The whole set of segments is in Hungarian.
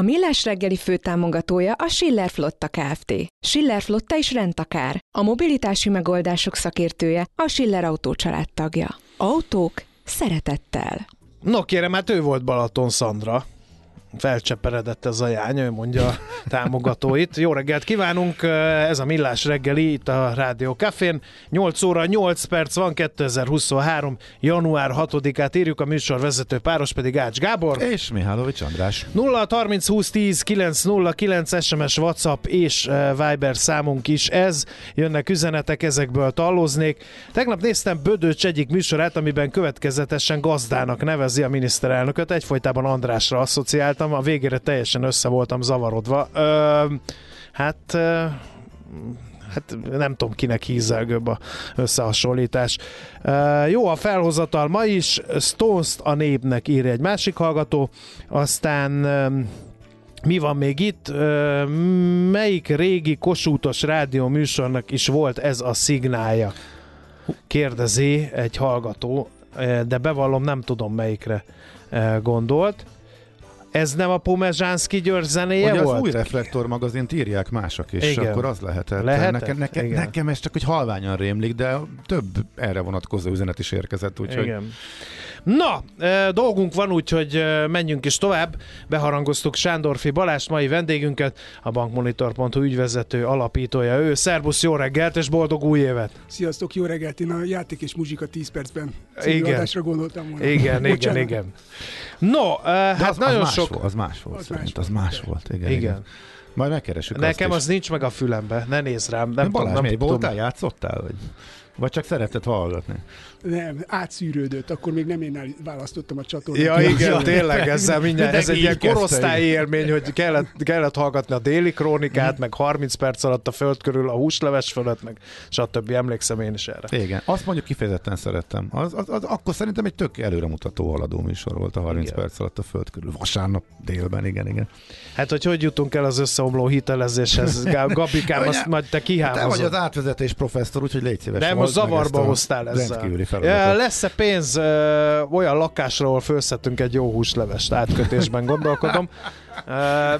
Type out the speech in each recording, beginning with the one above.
A Millás reggeli főtámogatója a Schiller Flotta Kft. Schiller Flotta is rendtakár. A mobilitási megoldások szakértője a Schiller Autó tagja. Autók szeretettel. No kérem, hát ő volt Balaton Szandra felcseperedett ez a jány, ő mondja a támogatóit. Jó reggelt kívánunk, ez a Millás reggeli itt a Rádió Cafén. 8 óra 8 perc van, 2023. január 6-át írjuk, a műsor vezető páros pedig Ács Gábor. És Mihálovics András. 0 30 20 10 909 SMS, WhatsApp és Viber számunk is ez. Jönnek üzenetek, ezekből tallóznék. Tegnap néztem Bödöcs egyik műsorát, amiben következetesen gazdának nevezi a miniszterelnököt, egyfolytában Andrásra asszociáltam hallgattam, a végére teljesen össze voltam zavarodva. Ö, hát... Ö, hát nem tudom kinek hízelgőbb a összehasonlítás. Uh, jó a felhozatal ma is, stones a népnek írja egy másik hallgató, aztán uh, mi van még itt? Uh, melyik régi kosútos rádió műsornak is volt ez a szignálja? Kérdezi egy hallgató, de bevallom, nem tudom melyikre gondolt. Ez nem a Pomezsánszki György zenéje Ugye volt? az új Reflektor magazint írják mások is, Igen. akkor az lehetett. lehetett? Nekem, nekem, nekem ez csak hogy halványan rémlik, de több erre vonatkozó üzenet is érkezett, úgyhogy... Igen. Na, dolgunk van, úgyhogy menjünk is tovább. Beharangoztuk Sándorfi Balást, mai vendégünket, a bankmonitor.hu ügyvezető alapítója ő. Szerbusz, jó reggelt és boldog új évet! Sziasztok, jó reggelt! Én a játék és muzsika 10 percben igen. gondoltam volna. Igen, igen, igen. No, hát az, nagyon az sok... Más volt, az más volt, az más, az más volt. Igen, igen. igen. Majd megkeresünk Nekem az nincs meg a fülembe, ne nézz rám. Nem, Balázs, nem, nem voltál, játszottál? Vagy? Vagy csak szeretett hallgatni? Nem, átszűrődött, akkor még nem én választottam a csatornát. Ja, igen, tényleg, ezzel mindjárt, ez egy ilyen korosztályi élmény, hogy kellett, kellett hallgatni a déli krónikát, meg 30 perc alatt a föld körül, a húsleves fölött, meg stb. Emlékszem én is erre. Igen, azt mondjuk kifejezetten szerettem. Az, az, az, akkor szerintem egy tök előremutató haladó műsor volt a 30 igen. perc alatt a föld körül. Vasárnap délben, igen, igen. Hát, hogy hogy jutunk el az összeomló hitelezéshez, Gabikám, azt majd te kihámozod. Te vagy az átvezetés professzor, úgyhogy légy szíves. De most zavarba hoztál ezzel. Lesz-e pénz ö, olyan lakásra, ahol főzhetünk egy jó húslevest átkötésben, gondolkodom. Uh,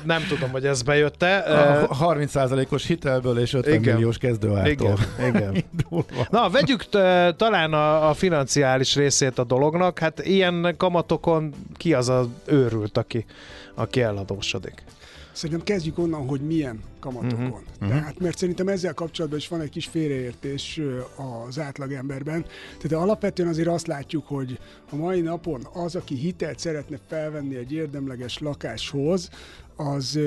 nem tudom, hogy ez bejött-e. Uh, 30%-os hitelből és 50 igen, milliós kezdőártól. Igen, igen. Na, vegyük talán a, a financiális részét a dolognak. Hát ilyen kamatokon ki az az őrült, aki, aki eladósodik? Szerintem kezdjük onnan, hogy milyen kamatokon. Uh-huh. Tehát, mert szerintem ezzel kapcsolatban is van egy kis félreértés az átlagemberben. Tehát alapvetően azért azt látjuk, hogy a mai napon az, aki hitelt szeretne felvenni egy érdemleges lakáshoz, az,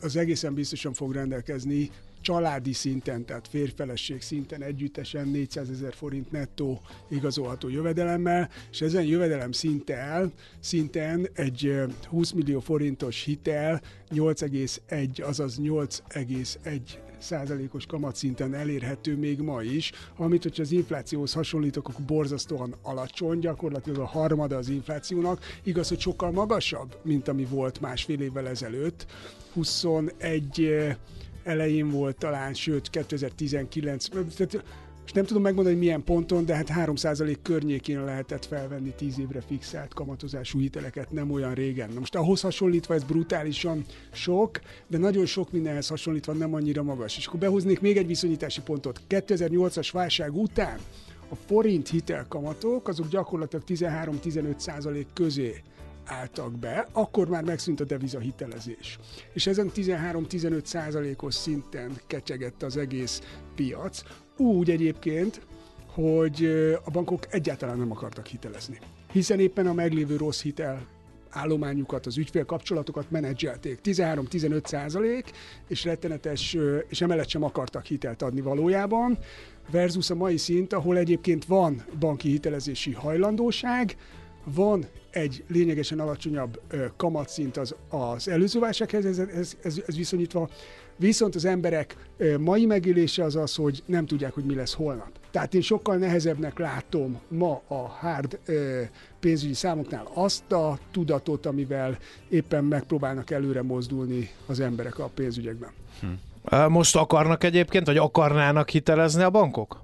az egészen biztosan fog rendelkezni családi szinten, tehát férfeleség szinten együttesen 400 ezer forint nettó igazolható jövedelemmel, és ezen jövedelem szinten, szinten egy 20 millió forintos hitel 8,1, azaz 8,1 százalékos kamatszinten elérhető még ma is, amit, hogyha az inflációhoz hasonlítok, akkor borzasztóan alacsony, gyakorlatilag a harmada az inflációnak. Igaz, hogy sokkal magasabb, mint ami volt másfél évvel ezelőtt. 21 elején volt talán, sőt 2019, tehát és nem tudom megmondani, milyen ponton, de hát 3% környékén lehetett felvenni 10 évre fixált kamatozású hiteleket nem olyan régen. Na most ahhoz hasonlítva ez brutálisan sok, de nagyon sok mindenhez hasonlítva nem annyira magas. És akkor behoznék még egy viszonyítási pontot. 2008-as válság után a forint hitelkamatok azok gyakorlatilag 13-15% közé álltak be, akkor már megszűnt a deviza hitelezés. És ezen 13-15 százalékos szinten kecsegett az egész piac. Úgy egyébként, hogy a bankok egyáltalán nem akartak hitelezni. Hiszen éppen a meglévő rossz hitel állományukat, az ügyfél kapcsolatokat menedzselték. 13-15 százalék, és rettenetes, és emellett sem akartak hitelt adni valójában, versus a mai szint, ahol egyébként van banki hitelezési hajlandóság, van egy lényegesen alacsonyabb kamatszint az, az előző válsághez, ez, ez, ez, ez viszonyítva, Viszont az emberek mai megélése az az, hogy nem tudják, hogy mi lesz holnap. Tehát én sokkal nehezebbnek látom ma a hard pénzügyi számoknál azt a tudatot, amivel éppen megpróbálnak előre mozdulni az emberek a pénzügyekben. Hm. Most akarnak egyébként, vagy akarnának hitelezni a bankok?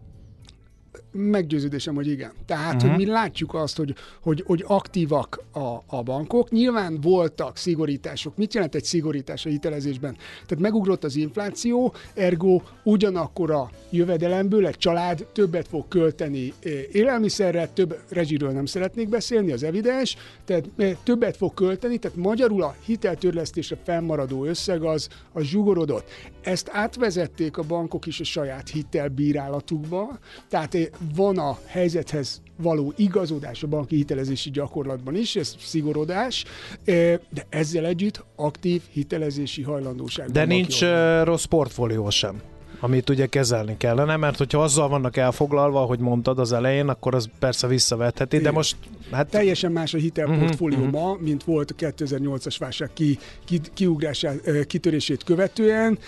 Meggyőződésem, hogy igen. Tehát, uh-huh. hogy mi látjuk azt, hogy, hogy, hogy aktívak a, a bankok. Nyilván voltak szigorítások. Mit jelent egy szigorítás a hitelezésben? Tehát megugrott az infláció, ergo ugyanakkor a jövedelemből egy család többet fog költeni eh, élelmiszerre, több rezsiről nem szeretnék beszélni, az evidens, tehát eh, többet fog költeni, tehát magyarul a hiteltörlesztésre fennmaradó összeg az, az zsugorodott. Ezt átvezették a bankok is a saját hitelbírálatukba, tehát eh, van a helyzethez való igazodás a banki hitelezési gyakorlatban is, ez szigorodás, de ezzel együtt aktív hitelezési hajlandóság. De nincs uh, rossz portfólió sem amit ugye kezelni kellene, mert hogyha azzal vannak elfoglalva, hogy mondtad az elején, akkor az persze visszavetheti, Igen. de most... Hát... Teljesen más a hitelportfólió uh-huh, ma, mint volt a 2008-as válság ki, ki, kiugrását, kitörését követően.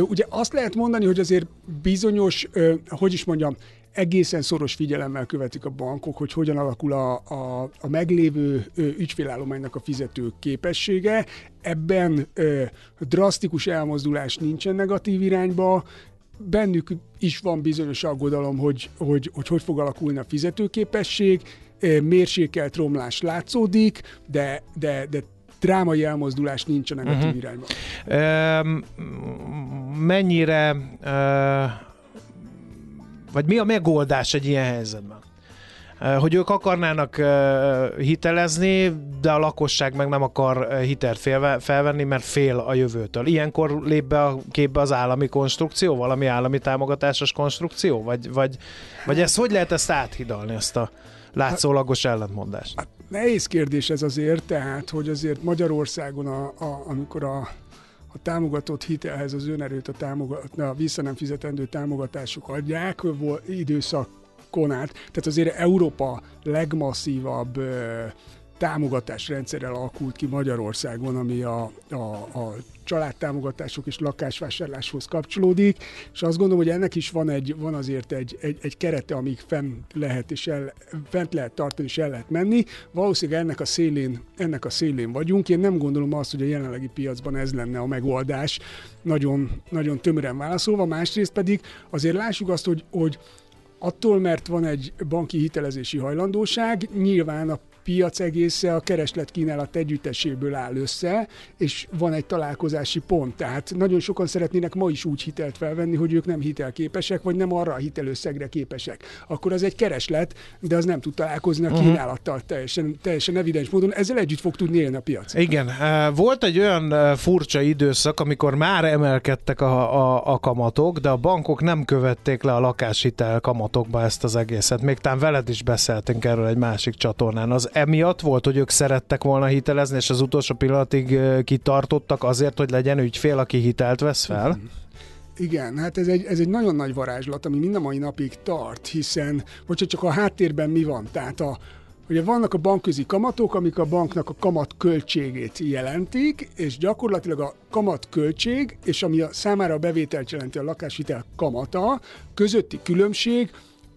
Ugye azt lehet mondani, hogy azért bizonyos, hogy is mondjam, egészen szoros figyelemmel követik a bankok, hogy hogyan alakul a, a, a meglévő ügyfélállománynak a fizető képessége. Ebben ö, drasztikus elmozdulás nincsen negatív irányba, bennük is van bizonyos aggodalom, hogy hogy, hogy, hogy fog alakulni a fizetőképesség, mérsékelt romlás látszódik, de, de, de drámai elmozdulás nincs a negatív uh-huh. irányba. Um, mennyire uh vagy mi a megoldás egy ilyen helyzetben? Hogy ők akarnának hitelezni, de a lakosság meg nem akar hitelt felvenni, mert fél a jövőtől. Ilyenkor lép be a képbe az állami konstrukció, valami állami támogatásos konstrukció? Vagy, vagy, vagy ezt hogy lehet ezt áthidalni, ezt a látszólagos ellentmondást? Hát, nehéz kérdés ez azért, tehát, hogy azért Magyarországon, a, a, amikor a a támogatott hitelhez az önerőt a, támogat, a vissza nem fizetendő támogatások adják időszakon át. Tehát azért Európa legmasszívabb támogatásrendszerrel alakult ki Magyarországon, ami a, a, a családtámogatások és lakásvásárláshoz kapcsolódik, és azt gondolom, hogy ennek is van, egy, van azért egy, egy, egy kerete, amíg fenn lehet, és el, fent lehet tartani, és el lehet menni. Valószínűleg ennek a szélén, ennek a szélén vagyunk. Én nem gondolom azt, hogy a jelenlegi piacban ez lenne a megoldás, nagyon, nagyon tömören válaszolva. Másrészt pedig azért lássuk azt, hogy, hogy attól, mert van egy banki hitelezési hajlandóság, nyilván a piac egésze a kereslet kínálat együtteséből áll össze, és van egy találkozási pont. Tehát nagyon sokan szeretnének ma is úgy hitelt felvenni, hogy ők nem hitelképesek, vagy nem arra a hitelösszegre képesek. Akkor az egy kereslet, de az nem tud találkozni a mhm. kínálattal teljesen, teljesen evidens módon. Ezzel együtt fog tudni élni a piac. Igen. Volt egy olyan furcsa időszak, amikor már emelkedtek a, a, a kamatok, de a bankok nem követték le a lakáshitel kamatokba ezt az egészet. Még talán veled is beszéltünk erről egy másik csatornán. Az emiatt volt, hogy ők szerettek volna hitelezni, és az utolsó pillanatig kitartottak azért, hogy legyen ügyfél, aki hitelt vesz fel? Igen, hát ez egy, ez egy nagyon nagy varázslat, ami mind a mai napig tart, hiszen, hogyha csak a háttérben mi van, tehát a, Ugye vannak a bankközi kamatok, amik a banknak a kamat költségét jelentik, és gyakorlatilag a kamat költség, és ami a számára a bevételt jelenti a lakáshitel kamata, közötti különbség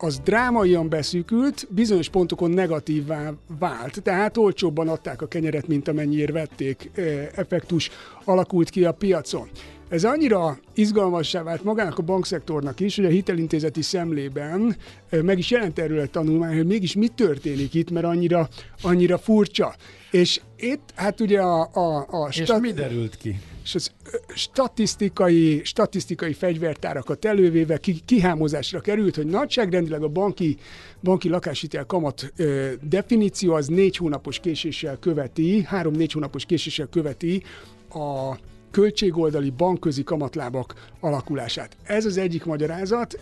az drámaian beszűkült, bizonyos pontokon negatívvá vált. Tehát olcsóbban adták a kenyeret, mint amennyiért vették, effektus alakult ki a piacon. Ez annyira izgalmassá vált magának a bankszektornak is, hogy a hitelintézeti szemlében meg is jelent erről a tanulmány, hogy mégis mi történik itt, mert annyira, annyira furcsa. És itt, hát ugye a... a, a és mi derült ki? és az statisztikai, statisztikai fegyvertárakat elővéve ki, kihámozásra került, hogy nagyságrendileg a banki, banki lakáshitel kamat ö, definíció az négy hónapos késéssel követi, három-négy hónapos késéssel követi a költségoldali bankközi kamatlábak alakulását. Ez az egyik magyarázat.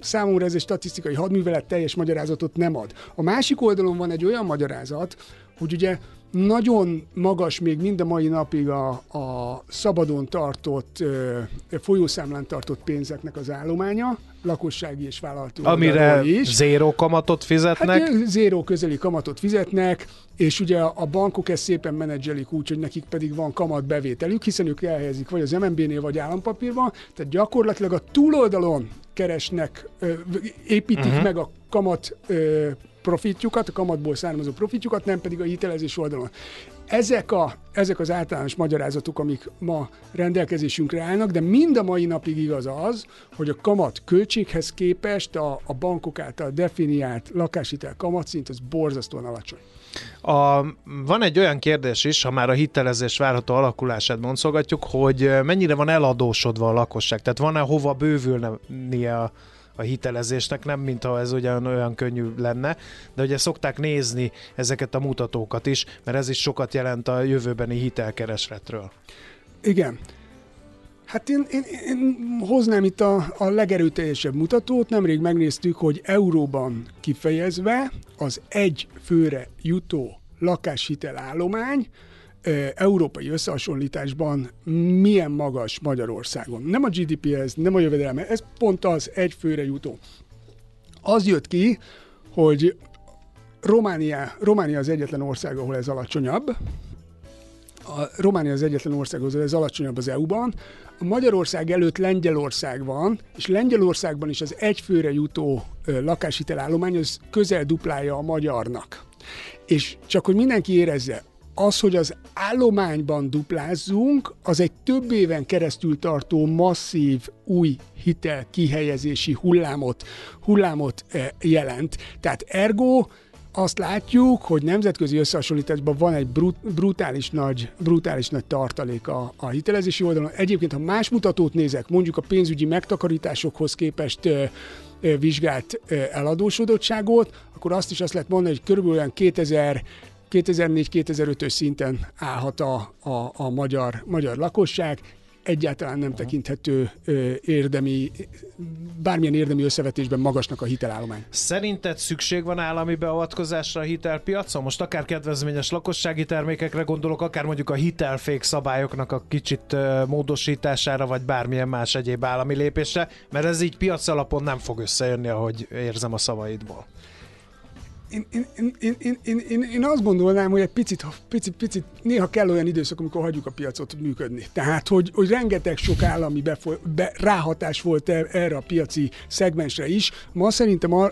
Számomra ez egy statisztikai hadművelet teljes magyarázatot nem ad. A másik oldalon van egy olyan magyarázat, hogy ugye nagyon magas még mind a mai napig a, a szabadon tartott, folyószámlán tartott pénzeknek az állománya, lakossági és vállalati Amire is. zéró kamatot fizetnek? Hát, zéró közeli kamatot fizetnek, és ugye a bankok ezt szépen menedzselik úgy, hogy nekik pedig van kamatbevételük, hiszen ők elhelyezik vagy az MNB-nél, vagy állampapírban, tehát gyakorlatilag a túloldalon keresnek, építik uh-huh. meg a kamat profitjukat, a kamatból származó profitjukat, nem pedig a hitelezés oldalon. Ezek, a, ezek az általános magyarázatok, amik ma rendelkezésünkre állnak, de mind a mai napig igaz az, hogy a kamat költséghez képest a, a bankok által definiált lakáshitel kamatszint az borzasztóan alacsony. A, van egy olyan kérdés is, ha már a hitelezés várható alakulását boncolgatjuk, hogy mennyire van eladósodva a lakosság, tehát van-e hova bővülnie a a hitelezésnek, nem mintha ez ugyan olyan könnyű lenne, de ugye szokták nézni ezeket a mutatókat is, mert ez is sokat jelent a jövőbeni hitelkeresletről. Igen. Hát én, én, én hoznám itt a, a legerőteljesebb mutatót. Nemrég megnéztük, hogy euróban kifejezve az egy főre jutó lakáshitel állomány európai összehasonlításban milyen magas Magyarországon. Nem a GDP-hez, nem a jövedelme, ez pont az egy főre jutó. Az jött ki, hogy Románia, Románia az egyetlen ország, ahol ez alacsonyabb. A Románia az egyetlen ország, ahol ez alacsonyabb az EU-ban. A Magyarország előtt Lengyelország van, és Lengyelországban is az egyfőre jutó lakáshitelállomány az közel duplája a magyarnak. És csak hogy mindenki érezze, az, hogy az állományban duplázzunk, az egy több éven keresztül tartó masszív új hitel kihelyezési hullámot, hullámot eh, jelent. Tehát ergo azt látjuk, hogy nemzetközi összehasonlításban van egy brut, brutális, nagy, brutális nagy tartalék a, a hitelezési oldalon. Egyébként, ha más mutatót nézek, mondjuk a pénzügyi megtakarításokhoz képest ö, eh, ö, eh, vizsgált ö, eladósodottságot, akkor azt is azt lehet mondani, hogy körülbelül 2000 2004-2005-ös szinten állhat a, a, a magyar, magyar lakosság, egyáltalán nem tekinthető ö, érdemi, bármilyen érdemi összevetésben magasnak a hitelállomány. Szerinted szükség van állami beavatkozásra a hitelpiacon? Most akár kedvezményes lakossági termékekre gondolok, akár mondjuk a hitelfék szabályoknak a kicsit ö, módosítására, vagy bármilyen más egyéb állami lépésre, mert ez így piac alapon nem fog összejönni, ahogy érzem a szavaidból én, én, én, én, én, én, én azt gondolnám, hogy egy picit, picit, picit, néha kell olyan időszak, amikor hagyjuk a piacot működni. Tehát, hogy, hogy rengeteg sok állami befoly, be, ráhatás volt er, erre a piaci szegmensre is. Ma szerintem, a,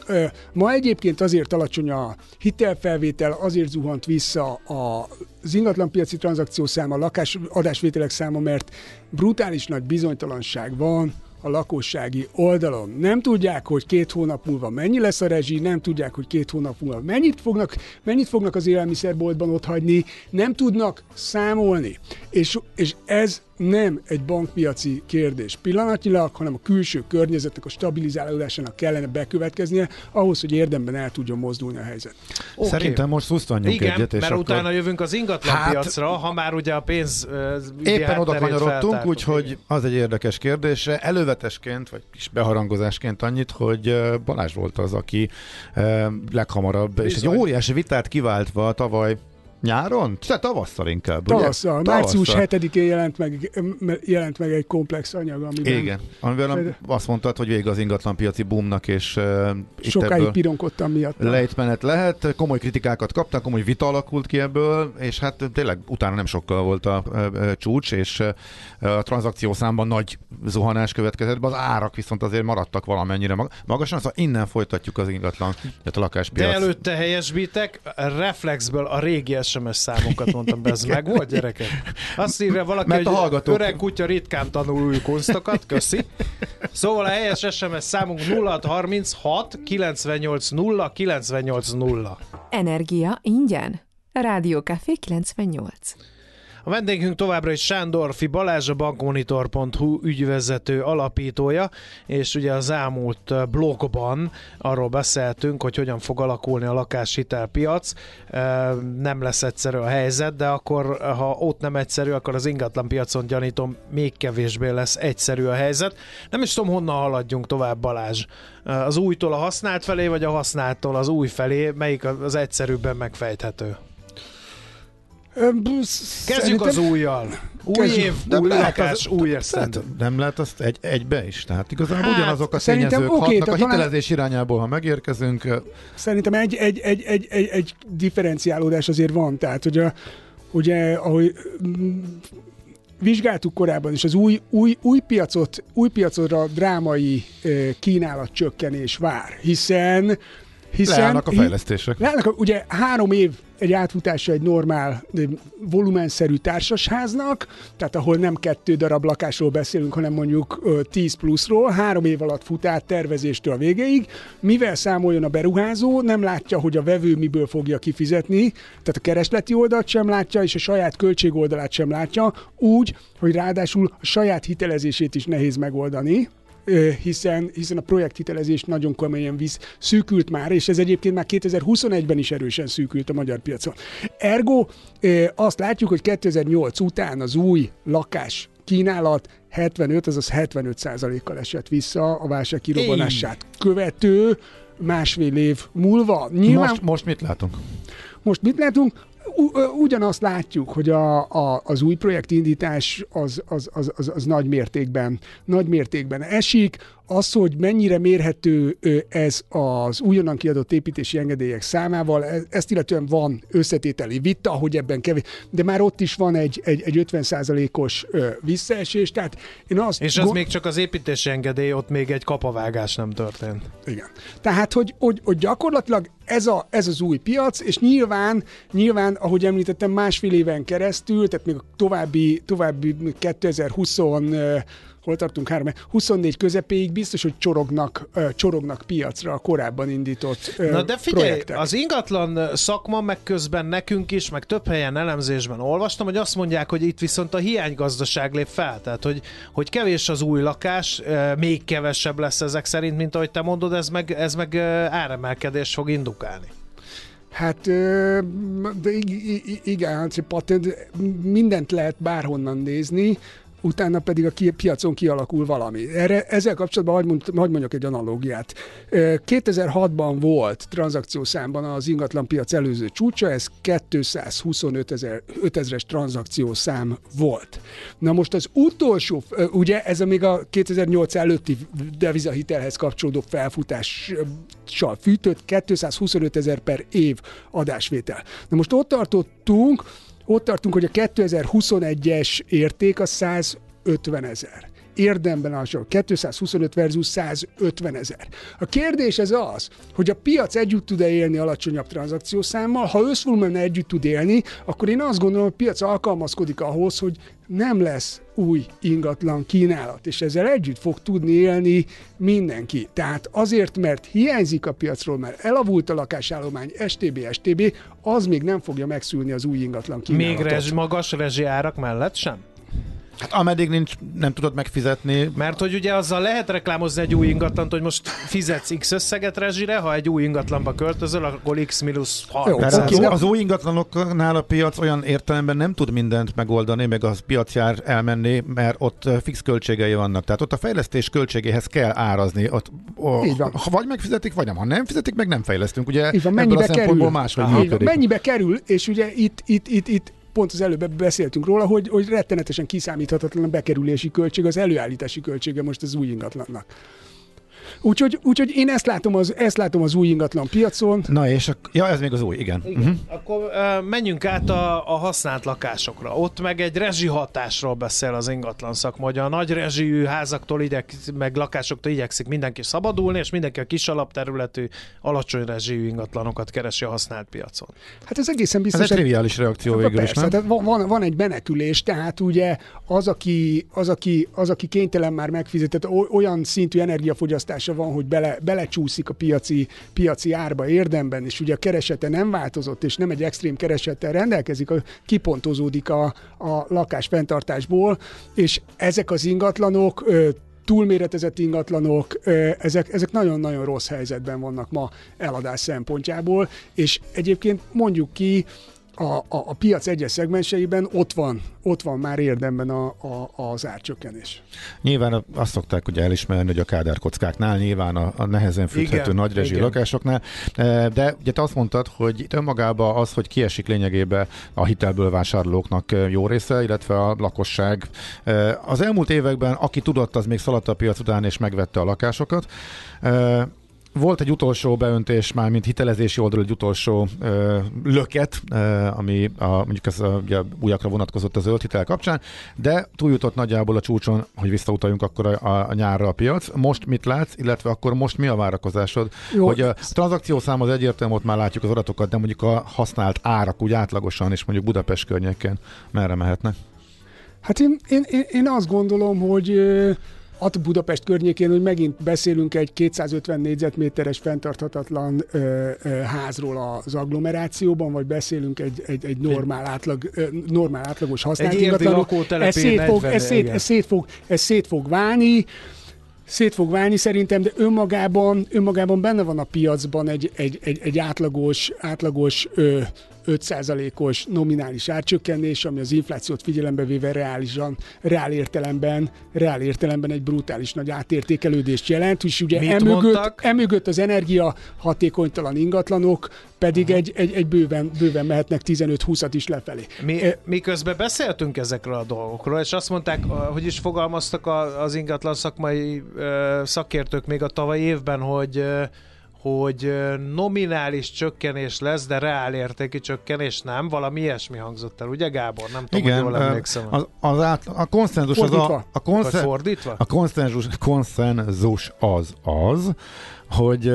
ma egyébként azért alacsony a hitelfelvétel, azért zuhant vissza a, az ingatlanpiaci tranzakció száma, a lakás adásvételek száma, mert brutális nagy bizonytalanság van a lakossági oldalon. Nem tudják, hogy két hónap múlva mennyi lesz a rezsi, nem tudják, hogy két hónap múlva mennyit fognak, mennyit fognak az élelmiszerboltban ott hagyni, nem tudnak számolni. És, és ez nem egy bankpiaci kérdés pillanatnyilag, hanem a külső környezetnek a stabilizálódásának kellene bekövetkeznie, ahhoz, hogy érdemben el tudjon mozdulni a helyzet. Okay. Szerintem most szusztanjunk Igen, egyet, és mert akkor... utána jövünk az ingatlan hát, piacra, ha már ugye a pénz Éppen oda kanyarodtunk, úgyhogy az egy érdekes kérdés. Elővetesként, vagy kis beharangozásként annyit, hogy Balázs volt az, aki leghamarabb, Bizony. és egy óriási vitát kiváltva tavaly Nyáron? Tehát tavasszal inkább, Tavasszal. Ugye? Március 7-én jelent meg, jelent meg egy komplex anyag, amiben... Igen, amivel azt mondtad, hogy vége az ingatlanpiaci boomnak, és uh, Sokáig pironkodtam miatt. Lejtmenet lehet, komoly kritikákat kaptak, komoly vita alakult ki ebből, és hát tényleg utána nem sokkal volt a, a csúcs, és a tranzakció számban nagy zuhanás következett be, az árak viszont azért maradtak valamennyire magasan, szóval innen folytatjuk az ingatlan, tehát a lakáspiac. De előtte helyesbítek, reflexből a régi SMS számokat mondtam be, ez meg volt gyerekek? Azt írja valaki, Mert hogy a hallgatók... öreg kutya ritkán tanul új kunstokat, köszi. Szóval a helyes SMS számunk 0636 98 0 98 0. Energia ingyen. Rádió Café 98. A vendégünk továbbra is Sándorfi Balázs, a bankmonitor.hu ügyvezető alapítója, és ugye az elmúlt blogban arról beszéltünk, hogy hogyan fog alakulni a lakáshitelpiac. Nem lesz egyszerű a helyzet, de akkor, ha ott nem egyszerű, akkor az ingatlan piacon gyanítom még kevésbé lesz egyszerű a helyzet. Nem is tudom, honnan haladjunk tovább, Balázs. Az újtól a használt felé, vagy a használtól az új felé, melyik az egyszerűbben megfejthető? Kezdjük az újjal. Új év, De új lakás, új esztendő. Nem lehet azt egy, egybe is? Tehát igazából Hát, ugyanazok a tényezők oké, hatnak a tehát talán- hitelezés irányából, ha megérkezünk. Szerintem egy, egy, egy, egy, egy, egy differenciálódás azért van. Tehát, hogy a, ugye, ahogy mm, vizsgáltuk korábban is, az új, új, új, piacot, új piacra drámai kínálat csökkenés vár, hiszen hiszen Leállnak a fejlesztések. Leállnak, ugye három év egy átfutása egy normál volumenszerű társasháznak, tehát ahol nem kettő darab lakásról beszélünk, hanem mondjuk ö, 10 pluszról, három év alatt fut át tervezéstől a végéig, mivel számoljon a beruházó, nem látja, hogy a vevő miből fogja kifizetni, tehát a keresleti oldalt sem látja, és a saját költségoldalát sem látja, úgy, hogy ráadásul a saját hitelezését is nehéz megoldani, hiszen, hiszen a projekthitelezés nagyon komolyan visz, szűkült már, és ez egyébként már 2021-ben is erősen szűkült a magyar piacon. Ergo azt látjuk, hogy 2008 után az új lakás kínálat 75, azaz 75 százalékkal esett vissza a válság kirobbanását követő másfél év múlva. Nyilván Most, most mit látunk? most mit látunk? Ugyanazt látjuk, hogy a, a, az új projektindítás az, az, az, az, az nagy mértékben, nagy mértékben esik. Az, hogy mennyire mérhető ez az újonnan kiadott építési engedélyek számával, e- ezt illetően van összetételi vita, hogy ebben kevés, de már ott is van egy, egy, egy 50% os visszaesés, tehát én azt És az gond- még csak az építési engedély, ott még egy kapavágás nem történt. Igen. Tehát, hogy, hogy, hogy gyakorlatilag ez, a, ez az új piac, és nyilván, nyilván, ahogy említettem, másfél éven keresztül, tehát még a további, további 2020 ö, hol tartunk három, 24 közepéig biztos, hogy csorognak, csorognak piacra a korábban indított Na de figyelj, projektek. az ingatlan szakma, meg közben nekünk is, meg több helyen elemzésben olvastam, hogy azt mondják, hogy itt viszont a hiánygazdaság lép fel, tehát hogy, hogy kevés az új lakás, még kevesebb lesz ezek szerint, mint ahogy te mondod, ez meg, ez meg áremelkedés fog indukálni. Hát de igen, hát patent, mindent lehet bárhonnan nézni, utána pedig a piacon kialakul valami. Erre, ezzel kapcsolatban hagyd, mond, mondjak egy analógiát. Ö, 2006-ban volt tranzakciószámban az ingatlan piac előző csúcsa, ez 225 ezer, 5 ezres tranzakciószám volt. Na most az utolsó, ugye ez a még a 2008 előtti devizahitelhez kapcsolódó felfutással fűtött 225 ezer per év adásvétel. Na most ott tartottunk, ott tartunk, hogy a 2021-es érték a 150 ezer. Érdemben alsó, 225 versus 150 ezer. A kérdés ez az, hogy a piac együtt tud-e élni alacsonyabb tranzakciószámmal. Ha összvolumen együtt tud élni, akkor én azt gondolom, hogy a piac alkalmazkodik ahhoz, hogy nem lesz új ingatlan kínálat, és ezzel együtt fog tudni élni mindenki. Tehát azért, mert hiányzik a piacról, mert elavult a lakásállomány, STB, STB, az még nem fogja megszülni az új ingatlan kínálatot. Még rezs, magas rezsi árak mellett sem? Hát ameddig nincs, nem tudod megfizetni, Mert hogy ugye azzal lehet reklámozni egy új ingatlant, hogy most fizetsz X összeget rezsire, ha egy új ingatlanba költözöl, akkor X mínusz 30 Mert Oké, az, az új ingatlanoknál a piac olyan értelemben nem tud mindent megoldani, meg az piacjár elmenni, mert ott fix költségei vannak. Tehát ott a fejlesztés költségéhez kell árazni. Ott, o, Így van. Ha vagy megfizetik, vagy nem. Ha nem fizetik, meg nem fejlesztünk. Ugye Így van, mennyibe kerül? máshogy Így van, működik. mennyibe kerül, és ugye itt, itt, itt, itt pont az előbb beszéltünk róla, hogy, hogy rettenetesen kiszámíthatatlan a bekerülési költség, az előállítási költsége most az új ingatlannak. Úgyhogy, úgyhogy én ezt látom, az, ezt látom az új ingatlan piacon. Na és, a, ja, ez még az új, igen. Igen. Uh-huh. Akkor uh, menjünk át a, a használt lakásokra. Ott meg egy rezsi hatásról beszél az ingatlan szakma, hogy a nagy rezsijű házaktól igyek, meg lakásoktól igyekszik mindenki szabadulni, és mindenki a kis alapterületű, alacsony rezsijű ingatlanokat keresi a használt piacon. Hát ez egészen Ez biztos. egy triviális reakció végül is, Persze, nem? tehát van, van, van egy menekülés, tehát ugye az aki, az, aki, az, aki kénytelen már megfizetett, olyan szintű energiafogyasztása van, hogy bele, belecsúszik a piaci, piaci árba érdemben, és ugye a keresete nem változott, és nem egy extrém keresettel rendelkezik, a- kipontozódik a, a lakás fenntartásból, és ezek az ingatlanok ö, túlméretezett ingatlanok, ezek, ezek nagyon-nagyon rossz helyzetben vannak ma eladás szempontjából, és egyébként mondjuk ki, a, a, a piac egyes szegmenseiben ott van, ott van már érdemben a, a, az árcsökkenés. Nyilván azt szokták ugye elismerni, hogy a kádárkockáknál, nyilván a, a nehezen fűthető igen, nagy rezsi lakásoknál, e, de ugye te azt mondtad, hogy itt önmagában az, hogy kiesik lényegében a hitelből vásárlóknak jó része, illetve a lakosság. E, az elmúlt években, aki tudott, az még szaladt a piac után és megvette a lakásokat. Volt egy utolsó beöntés, már mint hitelezési oldal egy utolsó ö, löket, ö, ami a, mondjuk ez a, ugye, újakra vonatkozott a zöld hitel kapcsán, de túljutott nagyjából a csúcson, hogy visszautaljunk akkor a, a nyárra a piac. Most mit látsz, illetve akkor most mi a várakozásod? Jó. Hogy a tranzakciószám az egyértelmű, ott már látjuk az adatokat, de mondjuk a használt árak úgy átlagosan, és mondjuk Budapest környékén merre mehetnek? Hát én, én, én azt gondolom, hogy At Budapest környékén, hogy megint beszélünk egy 250 négyzetméteres fenntarthatatlan ö, ö, házról az agglomerációban, vagy beszélünk egy, egy, egy normál, átlag, ö, normál átlagos használt ingatlanról. Ez szét, fog, ez, szét, ez, szét fog, ez szét fog válni szét fog válni szerintem, de önmagában, önmagában benne van a piacban egy, egy, egy, egy átlagos, átlagos ö, 5%-os nominális árcsökkenés, ami az inflációt figyelembe véve reálisan, reál értelemben, reál értelemben egy brutális nagy átértékelődést jelent, és ugye emögött, emögött az energia hatékonytalan ingatlanok pedig egy, egy, egy bőven, bőven mehetnek 15-20-at is lefelé. Mi, mi közben beszéltünk ezekről a dolgokról, és azt mondták, hogy is fogalmaztak az ingatlan szakmai szakértők még a tavaly évben, hogy hogy nominális csökkenés lesz, de reál értéki csökkenés nem. Valami ilyesmi hangzott el, ugye Gábor? Nem tudom, Igen, hogy jól emlékszem. Az, az át, a konszenzus az a, a, konszen, fordítva? a konszenzus, konszenzus az az, hogy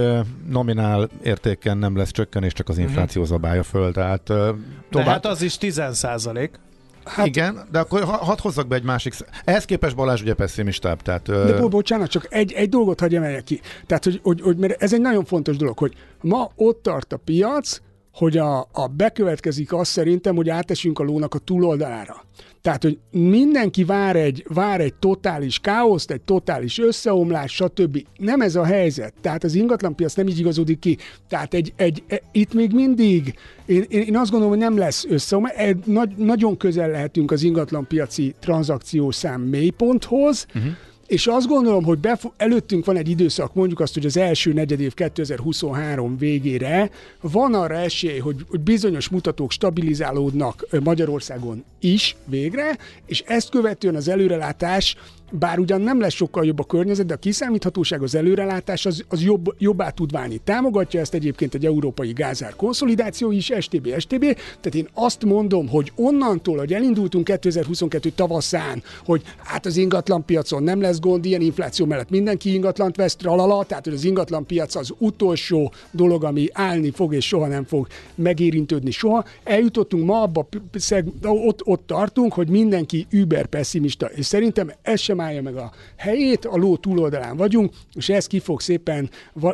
nominál értéken nem lesz csökkenés, csak az mhm. infláció zabálja föl. Tehát, tovább... De hát az is 10 százalék. Hát, Igen, de akkor hadd hozzak be egy másik... Ehhez képest Balázs ugye pessimistább, tehát... De bo- bocsánat, csak egy, egy dolgot hagyj emeljek ki. Tehát, hogy, hogy, hogy, mert ez egy nagyon fontos dolog, hogy ma ott tart a piac, hogy a, a bekövetkezik az szerintem, hogy átesünk a lónak a túloldalára. Tehát, hogy mindenki vár egy, vár egy totális káoszt, egy totális összeomlás, stb. Nem ez a helyzet. Tehát az ingatlanpiac nem így igazodik ki. Tehát egy, egy, egy itt még mindig, én, én azt gondolom, hogy nem lesz összeomlás. Nagy, nagyon közel lehetünk az ingatlanpiaci tranzakciószám mélyponthoz, uh-huh és azt gondolom, hogy befo- előttünk van egy időszak, mondjuk azt, hogy az első negyedév 2023 végére van arra esély, hogy, hogy bizonyos mutatók stabilizálódnak Magyarországon is végre, és ezt követően az előrelátás bár ugyan nem lesz sokkal jobb a környezet, de a kiszámíthatóság, az előrelátás az, az jobb, jobbá tud válni. Támogatja ezt egyébként egy európai gázár konszolidáció is, STB, STB. Tehát én azt mondom, hogy onnantól, hogy elindultunk 2022 tavaszán, hogy hát az ingatlan piacon nem lesz gond, ilyen infláció mellett mindenki ingatlant vesz, tralala, tehát hogy az ingatlan piac az utolsó dolog, ami állni fog és soha nem fog megérintődni soha. Eljutottunk ma abba, ott, ott tartunk, hogy mindenki über pessimista, és szerintem ez sem állja meg a helyét, a ló túloldalán vagyunk, és ez ki fog szépen,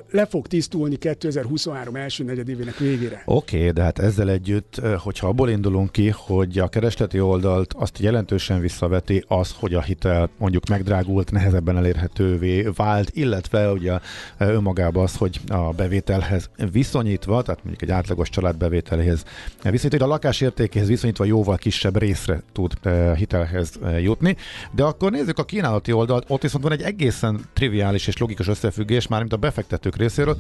le fog tisztulni 2023 első negyedévének végére. Oké, okay, de hát ezzel együtt, hogyha abból indulunk ki, hogy a keresleti oldalt azt jelentősen visszaveti az, hogy a hitel mondjuk megdrágult, nehezebben elérhetővé vált, illetve ugye önmagában az, hogy a bevételhez viszonyítva, tehát mondjuk egy átlagos család bevételéhez viszonyítva, a lakás értékéhez viszonyítva jóval kisebb részre tud hitelhez jutni. De akkor nézzük a kínálati oldalt, ott viszont van egy egészen triviális és logikus összefüggés, már mint a befektetők részéről.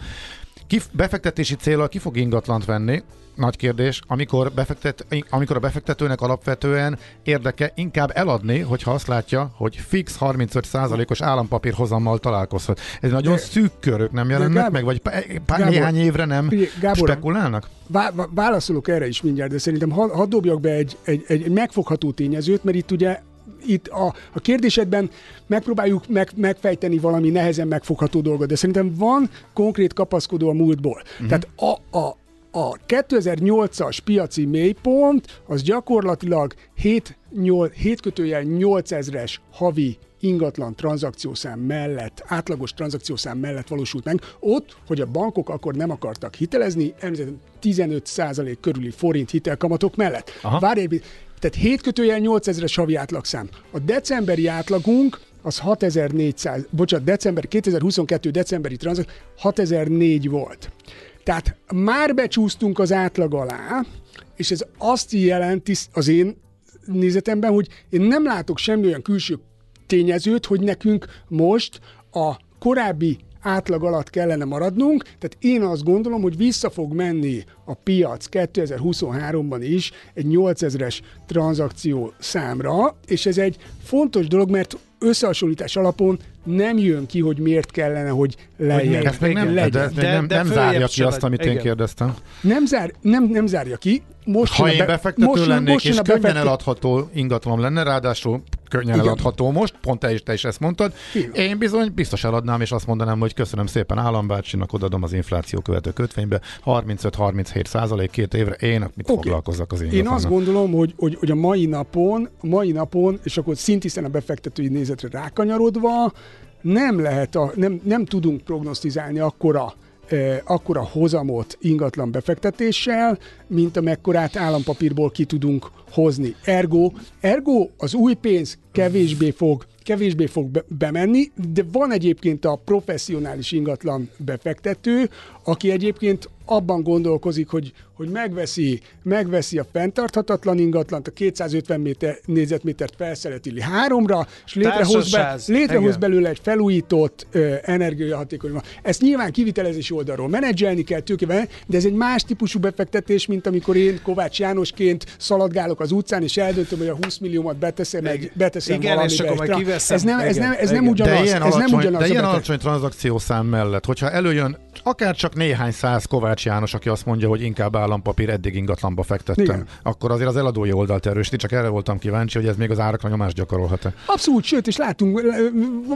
Ki, befektetési célra ki fog ingatlant venni? Nagy kérdés. Amikor, befektet, amikor a befektetőnek alapvetően érdeke inkább eladni, hogyha azt látja, hogy fix 35%-os állampapír hozammal találkozhat. Ez nagyon de, szűk körök nem jelennek Gábor, meg, vagy pár néhány évre nem Gábor, spekulálnak? Vá- válaszolok erre is mindjárt, de szerintem hadd had dobjak be egy, egy, egy megfogható tényezőt, mert itt ugye itt a, a kérdésedben megpróbáljuk meg, megfejteni valami nehezen megfogható dolgot, de szerintem van konkrét kapaszkodó a múltból. Uh-huh. Tehát a, a, a 2008-as piaci mélypont az gyakorlatilag 7, 8, 7 kötőjel 8000-es havi ingatlan tranzakciószám mellett, átlagos tranzakciószám mellett valósult meg. Ott, hogy a bankok akkor nem akartak hitelezni, 15% körüli forint hitelkamatok mellett. Várj, tehát 7 kötőjel 8000-es havi átlagszám. A decemberi átlagunk az 6400, bocsánat, december, 2022 decemberi tranzak 6004 volt. Tehát már becsúsztunk az átlag alá, és ez azt jelenti az én nézetemben, hogy én nem látok semmi olyan külső tényezőt, hogy nekünk most a korábbi átlag alatt kellene maradnunk, tehát én azt gondolom, hogy vissza fog menni a piac 2023-ban is egy 8000-es tranzakció számra, és ez egy fontos dolog, mert összehasonlítás alapon nem jön ki, hogy miért kellene, hogy lejjebb Ezt még nem, legyen. de, de, nem, de nem följebb zárja ki azt, amit én Igen. kérdeztem. Nem, zár, nem, nem zárja ki. Most Ha én be- befektető most lennék, most és a könnyen befektet- eladható ingatlanom lenne, ráadásul könnyen Igen. eladható most, pont te is, te is ezt mondtad, Igen. én bizony biztos eladnám, és azt mondanám, hogy köszönöm szépen állambácsinak, odadom az infláció követő kötvénybe, 35-37 százalék két évre, én mit Oké. foglalkozzak az Én ingatlannal. azt gondolom, hogy, hogy, hogy a mai napon, a mai napon, és akkor szintiszen a befektetői nézetre rákanyarodva, nem lehet, a, nem, nem tudunk prognosztizálni akkora akkora hozamot ingatlan befektetéssel, mint amekkorát állampapírból ki tudunk hozni. Ergo, ergo az új pénz kevésbé fog kevésbé fog be- bemenni, de van egyébként a professzionális ingatlan befektető, aki egyébként abban gondolkozik, hogy, hogy megveszi, megveszi a fenntarthatatlan ingatlant, a 250 méter, négyzetmétert felszeretili háromra, és létrehoz, be, létrehoz Igen. belőle egy felújított ö, energiahatékony. Ezt nyilván kivitelezési oldalról menedzselni kell tőkével, de ez egy más típusú befektetés, mint amikor én Kovács Jánosként szaladgálok az utcán, és eldöntöm, hogy a 20 milliómat beteszem, egy, beteszem Igen, és valamibe. akkor egy majd kiveszem. Ez nem, ez Igen, nem, ez nem igen. ugyanaz. de ilyen ez nem alacsony, ugyanaz de ilyen alacsony tranzakciószám mellett, hogyha előjön akár csak néhány száz Kovács János, aki azt mondja, hogy inkább állampapír, eddig ingatlanba fektettem, Igen. akkor azért az eladói oldalt erősíti, csak erre voltam kíváncsi, hogy ez még az árakra nyomást gyakorolhat-e. Abszolút, sőt, és látunk,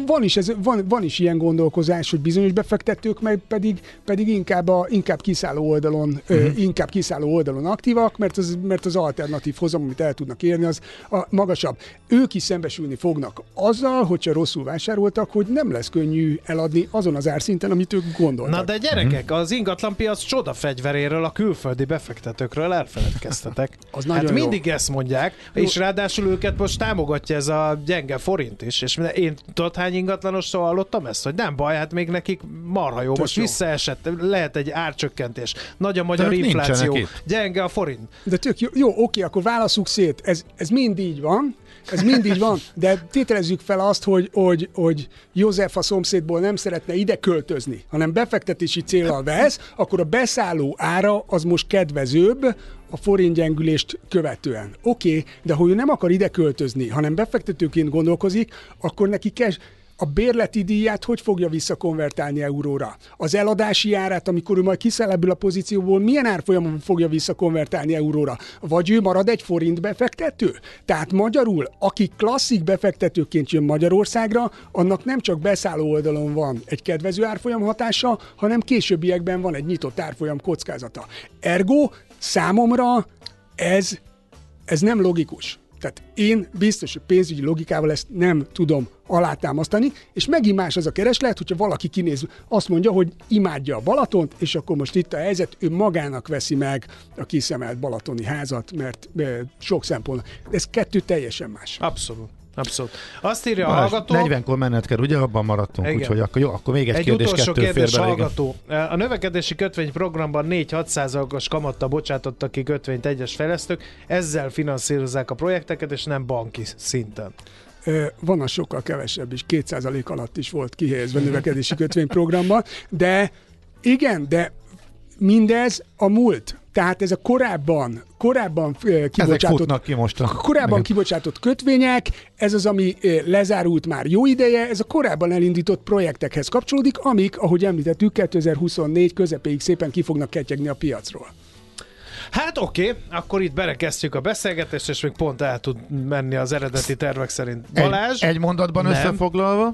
van is, ez, van, van is ilyen gondolkozás, hogy bizonyos befektetők meg pedig, pedig inkább, a, inkább kiszálló oldalon, uh-huh. Inkább kiszálló oldalon aktívak, mert az, mert az alternatív hozam, amit el tudnak érni, az a magasabb. Ők is szembesülni fognak azzal, hogyha rosszul vásároltak, hogy nem lesz könnyű eladni azon az árszinten, amit ők gondoltak. Na de gyerekek, az ingatlanpiac csoda fegyveréről, a külföldi befektetőkről elfeledkeztetek. Az hát jó. mindig ezt mondják, és ráadásul őket most támogatja ez a gyenge forint is, és én tudod hány ingatlanostól hallottam ezt, hogy nem baj, hát még nekik marha jó, most jó. visszaesett, lehet egy árcsökkentés, nagy a magyar nincsenek infláció, gyenge a forint. De tök jó, jó oké, akkor válaszuk szét. Ez, ez mind így van, ez mind így van, de tételezzük fel azt, hogy, hogy, hogy József a szomszédból nem szeretne ide költözni, hanem befektetési célral vesz, akkor a beszálló ára az most kedvezőbb a forint gyengülést követően. Oké, okay, de ha ő nem akar ide költözni, hanem befektetőként gondolkozik, akkor neki kell a bérleti díját hogy fogja visszakonvertálni euróra? Az eladási árát, amikor ő majd kiszáll ebből a pozícióból, milyen árfolyamon fogja visszakonvertálni euróra? Vagy ő marad egy forint befektető? Tehát magyarul, aki klasszik befektetőként jön Magyarországra, annak nem csak beszálló oldalon van egy kedvező árfolyam hatása, hanem későbbiekben van egy nyitott árfolyam kockázata. Ergo számomra ez ez nem logikus. Tehát én biztos, hogy pénzügyi logikával ezt nem tudom alátámasztani, és megint más az a kereslet, hogyha valaki kinéz, azt mondja, hogy imádja a Balatont, és akkor most itt a helyzet, ő magának veszi meg a kiszemelt balatoni házat, mert eh, sok szempont. Ez kettő teljesen más. Abszolút. Abszolút. Azt írja a Balázs, hallgató... 40-kor menned kell, ugye? Abban maradtunk, Igen. úgyhogy akkor jó, akkor még egy, Egy kérdés, utolsó kettő kérdés fér bele, igen. hallgató. A növekedési kötvényprogramban 4-6%-os kamattal bocsátottak ki kötvényt egyes fejlesztők, ezzel finanszírozzák a projekteket, és nem banki szinten. Van a sokkal kevesebb is, 2% alatt is volt kihelyezve növekedési kötvényprogramban, de igen, de mindez a múlt. Tehát ez a korábban, korábban kibocsátott ki most. a- korábban Igen. kibocsátott kötvények, ez az, ami lezárult már jó ideje, ez a korábban elindított projektekhez kapcsolódik, amik, ahogy említettük, 2024 közepéig szépen ki fognak ketyegni a piacról. Hát oké, akkor itt berekeztjük a beszélgetést, és még pont el tud menni az eredeti tervek szerint. Balázs? Egy, egy mondatban Nem. összefoglalva.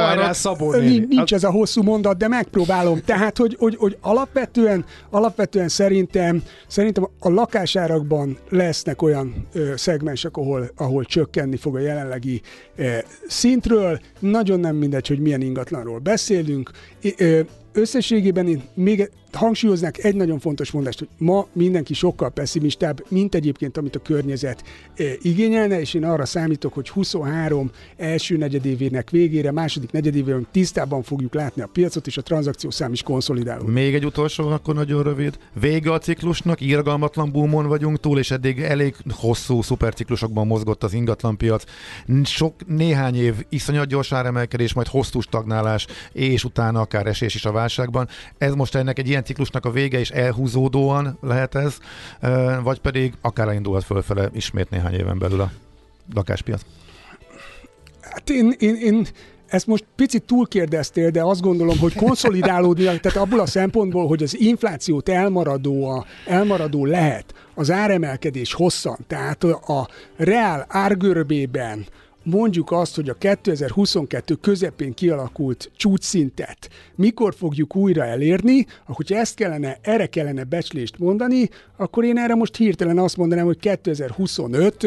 Hajrá. Szabó néni. Nincs, nincs ez a hosszú mondat, de megpróbálom. Tehát, hogy, hogy, hogy alapvetően, alapvetően szerintem, szerintem a lakásárakban lesznek olyan ö, szegmensek, ahol, ahol csökkenni fog a jelenlegi ö, szintről. Nagyon nem mindegy, hogy milyen ingatlanról beszélünk. Ö, összességében én még hangsúlyoznák egy nagyon fontos mondást, hogy ma mindenki sokkal pessimistább, mint egyébként, amit a környezet e, igényelne, és én arra számítok, hogy 23 első negyedévének végére, második negyedévében tisztában fogjuk látni a piacot, és a tranzakciószám is konszolidáló. Még egy utolsó, akkor nagyon rövid. Vége a ciklusnak, irgalmatlan boomon vagyunk túl, és eddig elég hosszú szuperciklusokban mozgott az ingatlanpiac. Sok, néhány év iszonyat gyors áremelkedés, majd hosszú stagnálás, és utána akár esés is a válságban. Ez most ennek egy ilyen ciklusnak a vége, és elhúzódóan lehet ez, vagy pedig akár elindulhat fölfele ismét néhány éven belül a lakáspiac? Hát én, én, én ezt most picit túlkérdeztél, de azt gondolom, hogy konszolidálódni, tehát abból a szempontból, hogy az inflációt elmaradó, a, elmaradó lehet az áremelkedés hosszan, tehát a reál árgörbében mondjuk azt, hogy a 2022 közepén kialakult csúcsszintet mikor fogjuk újra elérni, ahogy ezt kellene, erre kellene becslést mondani, akkor én erre most hirtelen azt mondanám, hogy 2025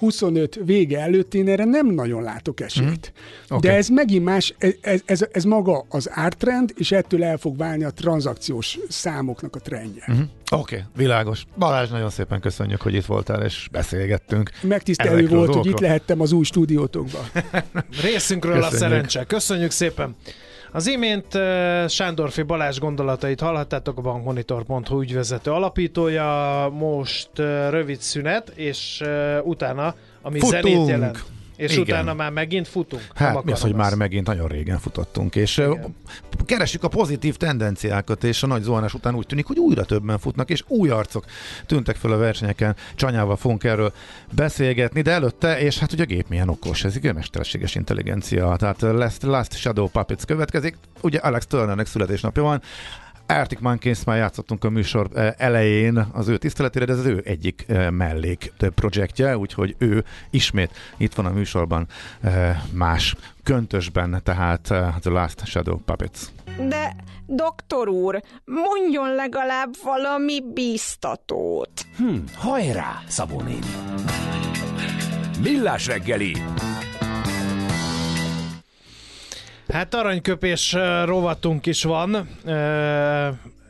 25 vége előtt én erre nem nagyon látok esélyt. Mm. Okay. De ez megint más, ez, ez, ez maga az ártrend, és ettől el fog válni a tranzakciós számoknak a trendje. Mm. Oké, okay, világos. Balázs, nagyon szépen köszönjük, hogy itt voltál, és beszélgettünk. Megtisztelő volt, hogy itt lehettem az új stúdiótokban. Részünkről köszönjük. a szerencse. Köszönjük szépen! Az imént Sándorfi Balázs gondolatait hallhattátok a bankmonitor.hu ügyvezető alapítója, most rövid szünet, és utána, ami Futunk. zenét jelent. És Igen. utána már megint futunk? Hát mi az, hogy már megint nagyon régen futottunk, és Igen. keresjük a pozitív tendenciákat, és a nagy zuhanás után úgy tűnik, hogy újra többen futnak, és új arcok tűntek fel a versenyeken. Csanyával fogunk erről beszélgetni, de előtte, és hát ugye a gép milyen okos, ez egy mesterséges intelligencia, tehát Last, Last Shadow Puppets következik, ugye Alex Turnernek születésnapja van, Arctic Monkeys már játszottunk a műsor eh, elején az ő tiszteletére, de ez az ő egyik eh, mellék projektje, úgyhogy ő ismét itt van a műsorban eh, más köntösben, tehát The Last Shadow Puppets. De, doktor úr, mondjon legalább valami bíztatót. Hm, hajrá, Szabó néni. Millás reggeli Hát aranyköpés rovatunk is van.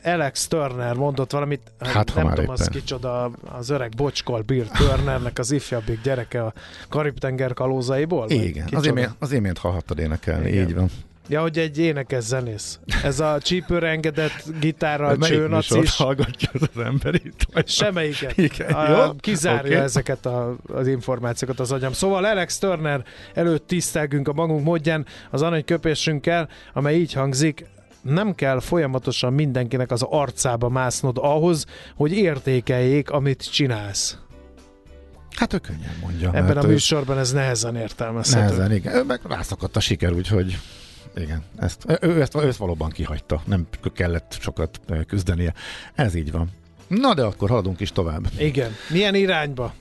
Alex Turner mondott valamit, hát, nem tudom, az kicsoda, az öreg bocskol Bill Turnernek az ifjabbik gyereke a Karib-tenger kalózaiból? Igen, az imént, az imént hallhattad énekelni, Igen. így van. Ja, hogy egy énekes zenész. Ez a csípőre engedett gitárral csőnacis. hallgatja az ember itt? Semmelyiket. Igen, a, jó? Kizárja okay. ezeket a, az információkat az agyam. Szóval Alex Turner előtt tisztelgünk a magunk módján az aranyköpésünkkel, amely így hangzik, nem kell folyamatosan mindenkinek az arcába másznod ahhoz, hogy értékeljék, amit csinálsz. Hát ő könnyen mondja. Ebben a műsorban ez nehezen értelmezhető. Nehezen, igen. Ő meg rászakadt a siker, úgyhogy igen, ezt, ő, ezt, ő ezt valóban kihagyta, nem kellett sokat küzdenie. Ez így van. Na de akkor haladunk is tovább. Igen. Milyen irányba?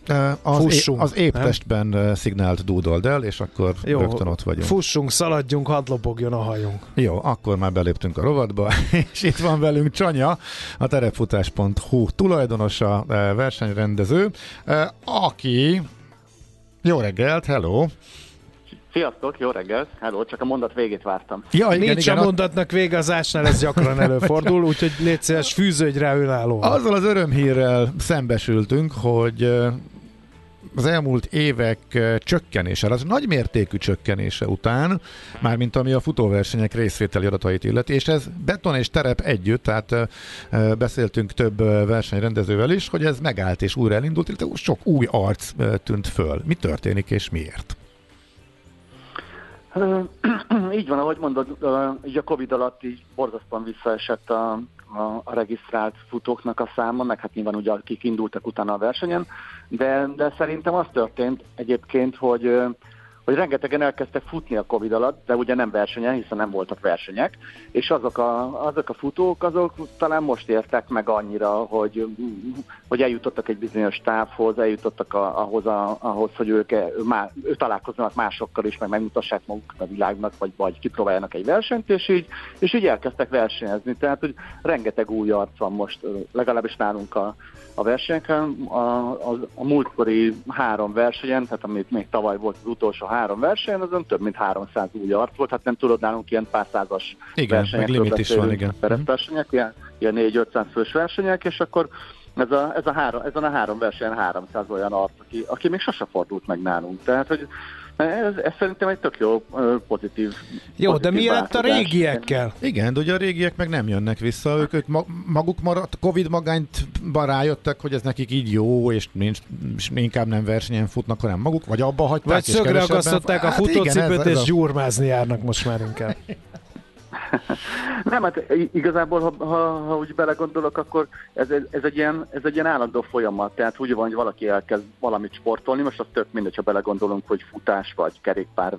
Az, Fussunk, é, az épp testben szignált dúdold el, és akkor Jó, rögtön ott vagyunk. Fussunk, szaladjunk, hadd lobogjon a hajunk. Jó, akkor már beléptünk a rovatba, és itt van velünk Csanya, a terepfutás.hu tulajdonosa, versenyrendező, aki jó reggelt, hello! Sziasztok, jó reggelt! Hello, csak a mondat végét vártam. Ja, igen, Nincs igen, a mondatnak vége az ásnál, ez gyakran előfordul, úgyhogy légy szíves, fűződj rá önállóan. Azzal az örömhírrel szembesültünk, hogy az elmúlt évek csökkenése, az nagy mértékű csökkenése után, mármint ami a futóversenyek részvételi adatait illeti, és ez beton és terep együtt, tehát beszéltünk több versenyrendezővel is, hogy ez megállt és újra elindult, illetve sok új arc tűnt föl. Mi történik és miért? Így van, ahogy mondod, így a Covid alatt így borzasztóan visszaesett a, a, a regisztrált futóknak a száma, meg hát nyilván ugye akik indultak utána a versenyen, de, de szerintem az történt egyébként, hogy hogy rengetegen elkezdtek futni a Covid alatt, de ugye nem versenyen, hiszen nem voltak versenyek, és azok a, azok a futók, azok talán most értek meg annyira, hogy, hogy eljutottak egy bizonyos távhoz, eljutottak a, ahhoz, a, ahhoz, hogy ők, ő találkoznak másokkal is, meg megmutassák magukat a világnak, vagy, vagy kipróbáljanak egy versenyt, és így, és így elkezdtek versenyezni. Tehát, hogy rengeteg új arc van most, legalábbis nálunk a, a versenyeken. A, a, a múltkori három versenyen, tehát amit még tavaly volt az utolsó három, három verseny, azon több mint 300 új arc volt, hát nem tudod nálunk ilyen pár százas igen, meg limit is van, igen. versenyek, ilyen, ilyen 4-500 fős versenyek, és akkor ez a, ez a három, ezen a három versenyen 300 olyan arc, aki, aki még sose fordult meg nálunk. Tehát, hogy ez, ez szerintem egy tök jó, pozitív Jó, pozitív de mi lett a régiekkel? Igen, de ugye a régiek meg nem jönnek vissza, ők, ők ma- maguk maradt, Covid magányt rájöttek, hogy ez nekik így jó, és, nincs, és inkább nem versenyen futnak, hanem maguk, vagy abba hagyták, Vagy szögre akasztották a Hát igen, futócipőt, ez- ez és a- gyurmázni járnak most már inkább. Nem, hát igazából, ha, ha, ha úgy belegondolok, akkor ez, ez, egy ilyen, ez egy ilyen állandó folyamat. Tehát úgy van, hogy valaki elkezd valamit sportolni, most az tök mindegy, ha belegondolunk, hogy futás, vagy kerékpár,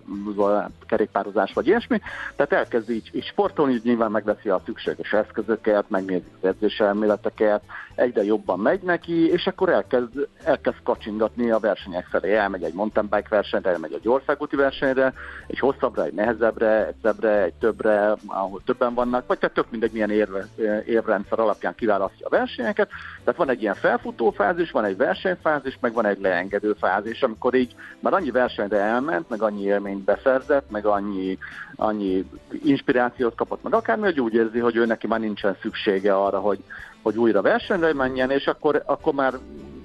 kerékpározás, vagy ilyesmi. Tehát elkezd így, így sportolni, így nyilván megveszi a szükséges eszközöket, megnézi az edzéselméleteket, egyre jobban megy neki, és akkor elkezd, elkezd kacsingatni a versenyek felé. Elmegy egy mountain bike versenyre, elmegy egy országúti versenyre, egy hosszabbra, egy nehezebbre, egy szebbre, egy többre, ahol többen vannak, vagy tehát tök mindegy milyen érve, érrendszer alapján kiválasztja a versenyeket. Tehát van egy ilyen felfutó fázis, van egy versenyfázis, meg van egy leengedő fázis, amikor így már annyi versenyre elment, meg annyi élményt beszerzett, meg annyi, annyi inspirációt kapott, meg akármi, hogy úgy érzi, hogy ő neki már nincsen szüksége arra, hogy, hogy újra versenyre menjen, és akkor, akkor már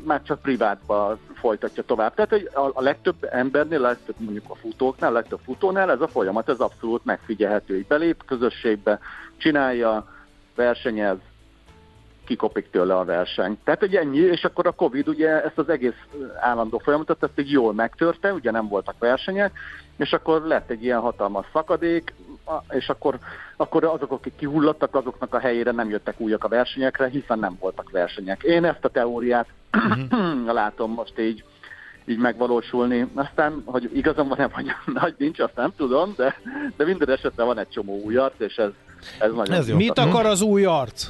már csak privátba folytatja tovább. Tehát hogy a, a legtöbb embernél, a legtöbb mondjuk a futóknál, a legtöbb futónál ez a folyamat, ez abszolút megfigyelhető. Így belép közösségbe, csinálja, versenyez, kikopik tőle a verseny. Tehát hogy ennyi, és akkor a Covid ugye ezt az egész állandó folyamatot, ezt így jól megtörte, ugye nem voltak versenyek, és akkor lett egy ilyen hatalmas szakadék, és akkor, akkor azok, akik kihulladtak, azoknak a helyére nem jöttek újak a versenyekre, hiszen nem voltak versenyek. Én ezt a teóriát uh-huh. látom most így, így megvalósulni. Aztán, hogy igazam van-e, vagy nagy nincs, azt nem tudom, de, de minden esetben van egy csomó új arc, és ez, ez nagyon Ez jó. Mit akar az új arc?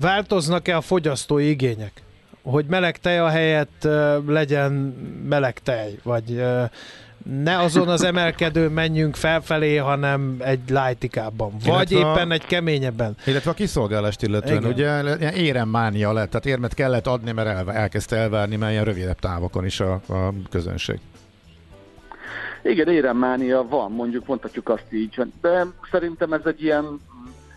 Változnak-e a fogyasztói igények? Hogy meleg tej a helyett legyen meleg tej, vagy ne azon az emelkedőn menjünk felfelé, hanem egy lájtikában, vagy Illetve a- éppen egy keményebben. Illetve a kiszolgálást illetően, Igen. ugye ilyen éremmánia lett, tehát érmet kellett adni, mert el, elkezdte elvárni már ilyen rövidebb távokon is a, a közönség. Igen, éremmánia van, mondjuk mondhatjuk azt így, de szerintem ez egy ilyen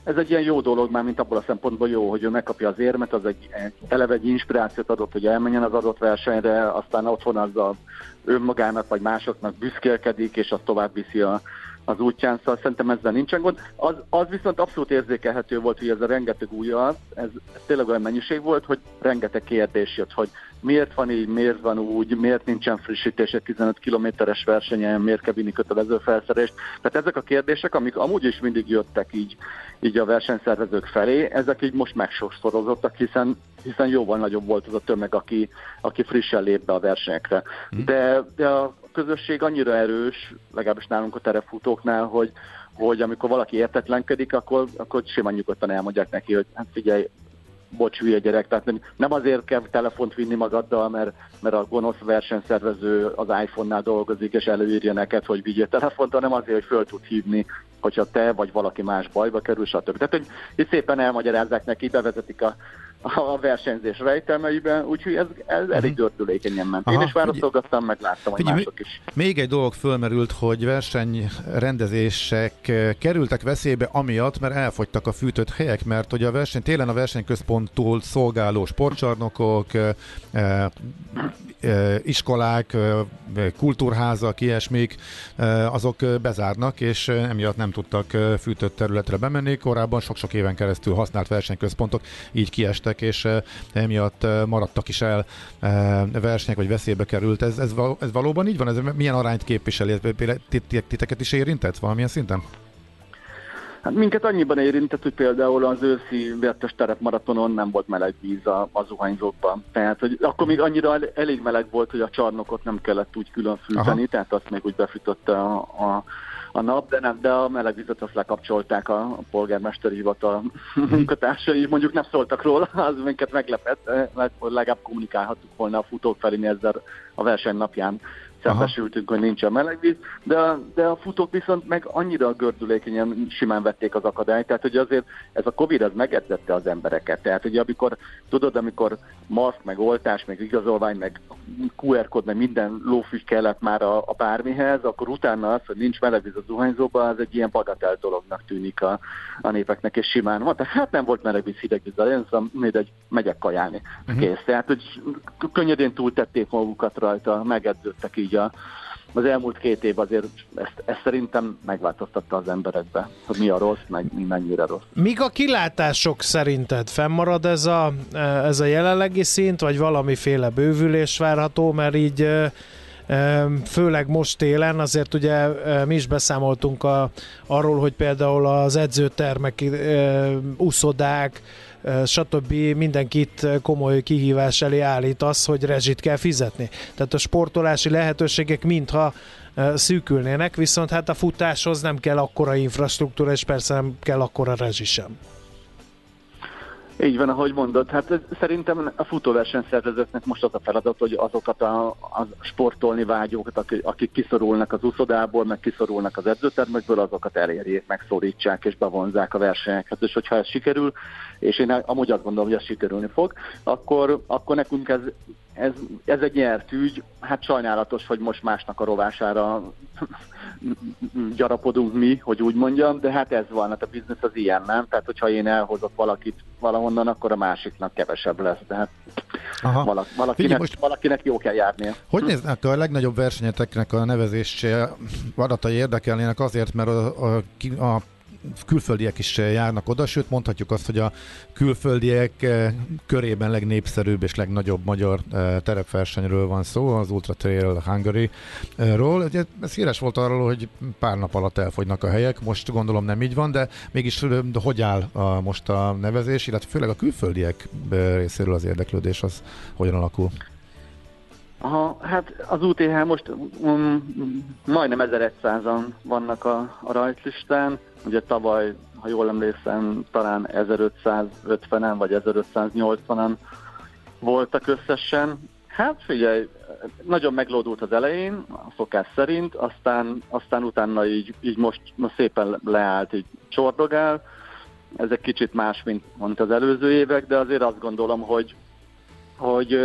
ez egy ilyen jó dolog már, mint abból a szempontból jó, hogy ő megkapja az érmet, az egy, egy eleve egy inspirációt adott, hogy elmenjen az adott versenyre, aztán otthon az a önmagának vagy másoknak büszkélkedik, és azt tovább viszi a, az útján, szóval szerintem ezzel nincsen gond. Az, az viszont abszolút érzékelhető volt, hogy ez a rengeteg új arc, ez, ez tényleg olyan mennyiség volt, hogy rengeteg kérdés jött, hogy miért van így, miért van úgy, miért nincsen frissítés egy 15 kilométeres versenyen, miért kell vinni kötelező felszerelést. Tehát ezek a kérdések, amik amúgy is mindig jöttek így, így a versenyszervezők felé, ezek így most megsokszorozottak, hiszen, hiszen jóval nagyobb volt az a tömeg, aki, aki frissen lép be a versenyekre. De, de a közösség annyira erős, legalábbis nálunk a terepfutóknál, hogy, hogy amikor valaki értetlenkedik, akkor, akkor simán nyugodtan elmondják neki, hogy hát figyelj, bocs, hülye gyerek, tehát nem- nem azért kell telefont vinni magaddal, mert, mert a gonosz versenyszervező az iPhone-nál dolgozik, és előírja neked, hogy vigyél telefont, hanem azért, hogy föl tud hívni, hogyha te vagy valaki más bajba kerül, stb. Tehát, hogy itt szépen elmagyarázzák neki, bevezetik a, a versenyzés rejtelmeiben, úgyhogy ez, ez elég dördülékenyen ment. Én Aha, is válaszolgattam, meg láttam, hogy Figyelj, mások is. Még egy dolog fölmerült, hogy versenyrendezések eh, kerültek veszélybe amiatt, mert elfogytak a fűtött helyek, mert ugye a verseny, télen a versenyközponttól szolgáló sportcsarnokok, eh, eh, iskolák, kultúrházak, ilyesmik, azok bezárnak, és emiatt nem tudtak fűtött területre bemenni. Korábban sok-sok éven keresztül használt versenyközpontok így kiestek, és eh, emiatt eh, maradtak is el eh, versenyek, vagy veszélybe került. Ez, ez, val- ez valóban így van? Ez milyen arányt képviseli? Ez titeket is érintett valamilyen szinten? Hát minket annyiban érintett, hogy például az őszi vértes terepmaratonon nem volt meleg víz a, a zuhanyzókban. Tehát, hogy akkor még annyira el- elég meleg volt, hogy a csarnokot nem kellett úgy külön fűteni, Aha. tehát azt még úgy befűtötte a, a, a nap, de, nem, de a meleg vizet azt lekapcsolták a, a polgármesteri hivatal munkatársai, mondjuk nem szóltak róla, az minket meglepett, mert legalább kommunikálhattuk volna a futók felé ezzel a verseny napján szembesültünk, hogy nincsen meleg víz, de, a, de a futók viszont meg annyira gördülékenyen simán vették az akadályt, tehát hogy azért ez a Covid az megedzette az embereket. Tehát hogy amikor, tudod, amikor maszk, meg oltás, meg igazolvány, meg QR kód, meg minden lófügy kellett már a, a bármihez, akkor utána az, hogy nincs meleg víz a zuhanyzóba, az egy ilyen bagatel dolognak tűnik a, a népeknek, és simán van. Hát nem volt meleg víz, hideg víz, én szóval mindegy, megyek kajálni. Uh-huh. Kész. Tehát, hogy könnyedén túltették magukat rajta, megedződtek így a, az elmúlt két év azért ezt, ezt szerintem megváltoztatta az emberekbe, hogy mi a rossz, meg mi mennyire rossz. Mik a kilátások szerinted? Fennmarad ez a, ez a jelenlegi szint, vagy valamiféle bővülés várható, mert így főleg most télen, azért ugye mi is beszámoltunk a, arról, hogy például az edzőtermek, uszodák, stb. mindenkit komoly kihívás elé állít az, hogy rezsit kell fizetni. Tehát a sportolási lehetőségek mintha szűkülnének, viszont hát a futáshoz nem kell akkora infrastruktúra, és persze nem kell akkora rezsi sem. Így van, ahogy mondod. Hát szerintem a futóversenyszervezőknek most az a feladat, hogy azokat a, a sportolni vágyókat, akik, akik kiszorulnak az úszodából, meg kiszorulnak az edzőtermekből, azokat elérjék, megszólítsák és bevonzák a versenyeket. És hogyha ez sikerül, és én amúgy azt gondolom, hogy ez sikerülni fog, akkor, akkor nekünk ez, ez, ez egy nyert ügy. Hát sajnálatos, hogy most másnak a rovására gyarapodunk mi, hogy úgy mondjam, de hát ez van, hát a biznisz az ilyen, nem? Tehát, hogyha én elhozok valakit valahonnan, akkor a másiknak kevesebb lesz. Tehát Aha. Valak, valakinek, most, valakinek jó kell járnia. Hogy néznek a legnagyobb versenyeteknek a nevezés adatai érdekelnének azért, mert a, a, a külföldiek is járnak oda, sőt mondhatjuk azt, hogy a külföldiek eh, körében legnépszerűbb és legnagyobb magyar eh, terepversenyről van szó, az Ultra Trail Hungary-ról. Ez híres volt arról, hogy pár nap alatt elfogynak a helyek, most gondolom nem így van, de mégis de hogy áll a, most a nevezés, illetve főleg a külföldiek eh, részéről az érdeklődés, az hogyan alakul? Aha, hát az UTH most um, majdnem 1100-an vannak a, a rajtlistán. Ugye tavaly, ha jól emlékszem, talán 1550-en vagy 1580-an voltak összesen. Hát figyelj, nagyon meglódult az elején, a szokás szerint, aztán, aztán utána így, így most, most szépen leállt, így csordogál. Ez egy kicsit más, mint, mint az előző évek, de azért azt gondolom, hogy, hogy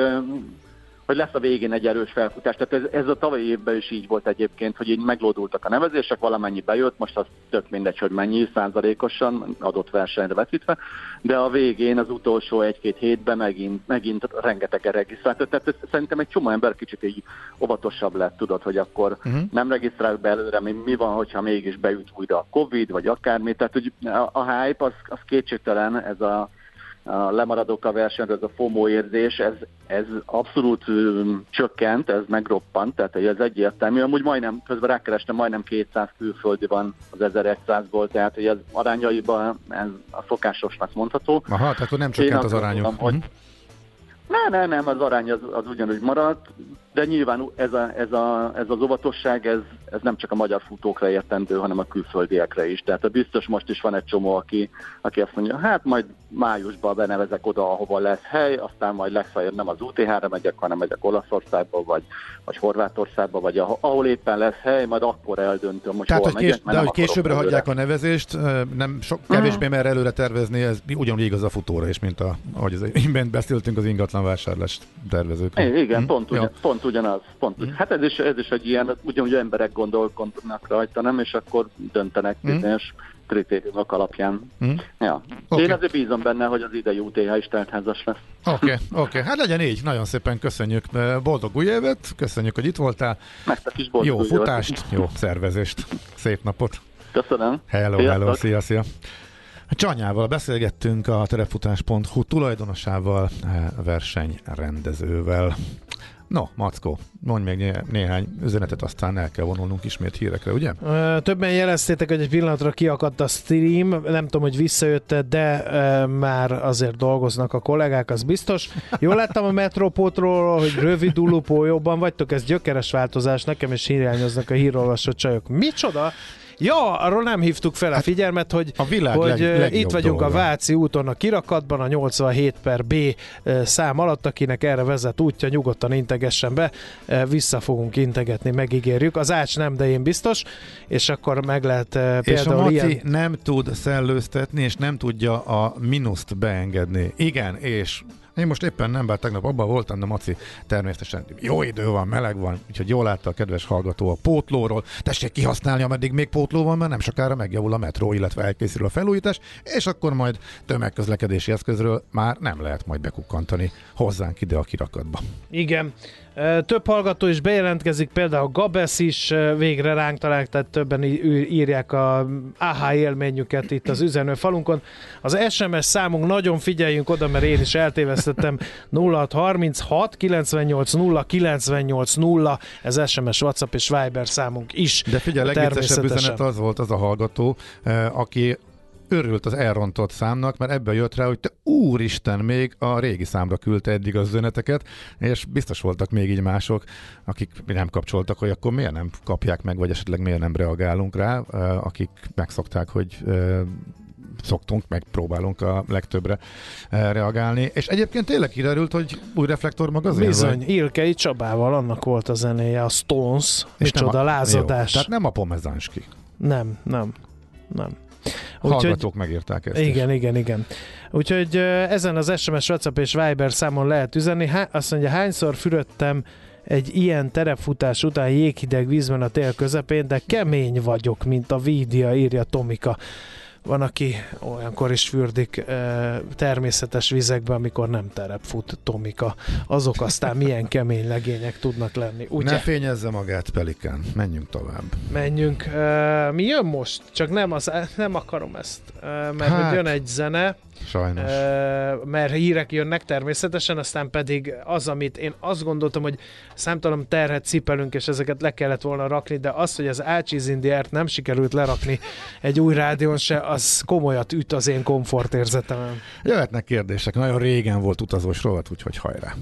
hogy lesz a végén egy erős felfutás. Tehát ez, ez a tavalyi évben is így volt egyébként, hogy így meglódultak a nevezések, valamennyi bejött, most az tök mindegy, hogy mennyi százalékosan adott versenyre vetítve, de a végén az utolsó egy-két hétben megint, megint rengeteg regisztrált. Tehát ez, szerintem egy csomó ember kicsit így óvatosabb lett, tudod, hogy akkor uh-huh. nem regisztrál be előre, mi, mi van, hogyha mégis beüt újra a Covid, vagy akármi. Tehát hogy a, a hype az, az kétségtelen, ez a a lemaradók a versenyről, ez a FOMO érzés, ez, ez abszolút csökkent, ez megroppant, tehát ez egyértelmű. Amúgy majdnem, közben rákerestem, majdnem 200 külföldi van az 1100-ból, tehát hogy ez arányaiban ez a szokásosnak mondható. Aha, tehát nem csökkent az arányok. Mondom, hogy, mhm. Nem, nem, nem, az arány az, az ugyanúgy maradt, de nyilván ez, a, ez, a, ez az óvatosság, ez, ez nem csak a magyar futókra értendő, hanem a külföldiekre is. Tehát a biztos most is van egy csomó, aki, aki azt mondja, hát majd májusban benevezek oda, ahova lesz hely, aztán majd legfeljebb nem az UTH-ra megyek, hanem megyek Olaszországba, vagy, vagy Horvátországba, vagy ahol éppen lesz hely, majd akkor eldöntöm, hogy Tehát, hol hogy kés, megyek. De hogy későbbre előre. hagyják a nevezést, nem sok, kevésbé uh-huh. mer előre tervezni, ez ugyanúgy igaz a futóra is, mint a, ahogy az imént beszéltünk az ingatlan vásárlást tervezők. Igen, hm? pont, ugyan, pont ugyanaz. Pont, mm. Hát ez is, ez is egy ilyen, ugyanúgy emberek gondolkodnak rajta, nem? És akkor döntenek mm. bizonyos kritériumok alapján. Mm. Ja. Okay. Én azért bízom benne, hogy az idei UTH is teltházas lesz. Oké, okay, oké. Okay. Hát legyen így. Nagyon szépen köszönjük. Boldog új évet, köszönjük, hogy itt voltál. Nektek is boldog Jó futást, jó szervezést. Szép napot. Köszönöm. Hello, Sziasztok. hello, szia, szia. Csanyával beszélgettünk a terefutás.hu tulajdonosával, eh, versenyrendezővel. No, Mackó, mondj még né- néhány üzenetet, aztán el kell vonulnunk ismét hírekre, ugye? Többen jeleztétek, hogy egy pillanatra kiakadt a stream, nem tudom, hogy visszajött de e, már azért dolgoznak a kollégák, az biztos. Jól láttam a Metropótról, hogy rövid ulupó jobban vagytok, ez gyökeres változás, nekem is hiányoznak a hírolvasó csajok. Micsoda? Ja, arról nem hívtuk fel a figyelmet, hogy, A világ hogy leg- itt vagyunk dolga. a Váci úton a kirakatban, a 87 per B szám alatt, akinek erre vezet útja, nyugodtan integessen be, vissza fogunk integetni, megígérjük. Az ács nem, de én biztos, és akkor meg lehet ö, És a például Maci ilyen... nem tud szellőztetni, és nem tudja a minuszt beengedni. Igen, és én most éppen nem, bár tegnap abban voltam, de Maci természetesen jó idő van, meleg van, úgyhogy jól látta a kedves hallgató a pótlóról. Tessék kihasználni, ameddig még pótló van, mert nem sokára megjavul a metró, illetve elkészül a felújítás, és akkor majd tömegközlekedési eszközről már nem lehet majd bekukkantani hozzánk ide a kirakatba. Igen. Több hallgató is bejelentkezik, például Gabesz is végre ránk talált, tehát többen írják a AH élményüket itt az üzenő falunkon. Az SMS számunk nagyon figyeljünk oda, mert én is eltévesztettem 0636 98 0 98 0, ez SMS, WhatsApp és Viber számunk is. De figyelj, a legviccesebb üzenet az volt az a hallgató, aki örült az elrontott számnak, mert ebből jött rá, hogy te úristen, még a régi számra küldte eddig az üzeneteket, és biztos voltak még így mások, akik nem kapcsoltak, hogy akkor miért nem kapják meg, vagy esetleg miért nem reagálunk rá, akik megszokták, hogy szoktunk, meg próbálunk a legtöbbre reagálni. És egyébként tényleg kiderült, hogy új reflektor magazin Bizony, vagy? Ilkei Csabával, annak volt a zenéje, a Stones, És micsoda a- lázadás. Jó, tehát nem a Pomezánski. Nem, nem, nem. Hallgatók megírták ezt is. Igen, igen, igen. Úgyhogy ezen az SMS, WhatsApp és Viber számon lehet üzenni. Há, azt mondja, hányszor fürödtem egy ilyen terepfutás után jéghideg vízben a tél közepén, de kemény vagyok, mint a vídia, írja Tomika. Van, aki olyankor is fürdik természetes vizekbe, amikor nem terepfut Tomika. Azok aztán milyen kemény legények tudnak lenni. Ugye? Ne fényezze magát, Pelikán. Menjünk tovább. Menjünk. Mi jön most? Csak nem, az, nem akarom ezt, mert. Hát. hogy jön egy zene, Sajnos. mert hírek jönnek természetesen, aztán pedig az, amit én azt gondoltam, hogy számtalan terhet cipelünk, és ezeket le kellett volna rakni, de az, hogy az Ácsiz Indiert nem sikerült lerakni egy új rádión se, az komolyat üt az én komfortérzetemen. Jöhetnek kérdések. Nagyon régen volt utazós rovat, úgyhogy hajrá.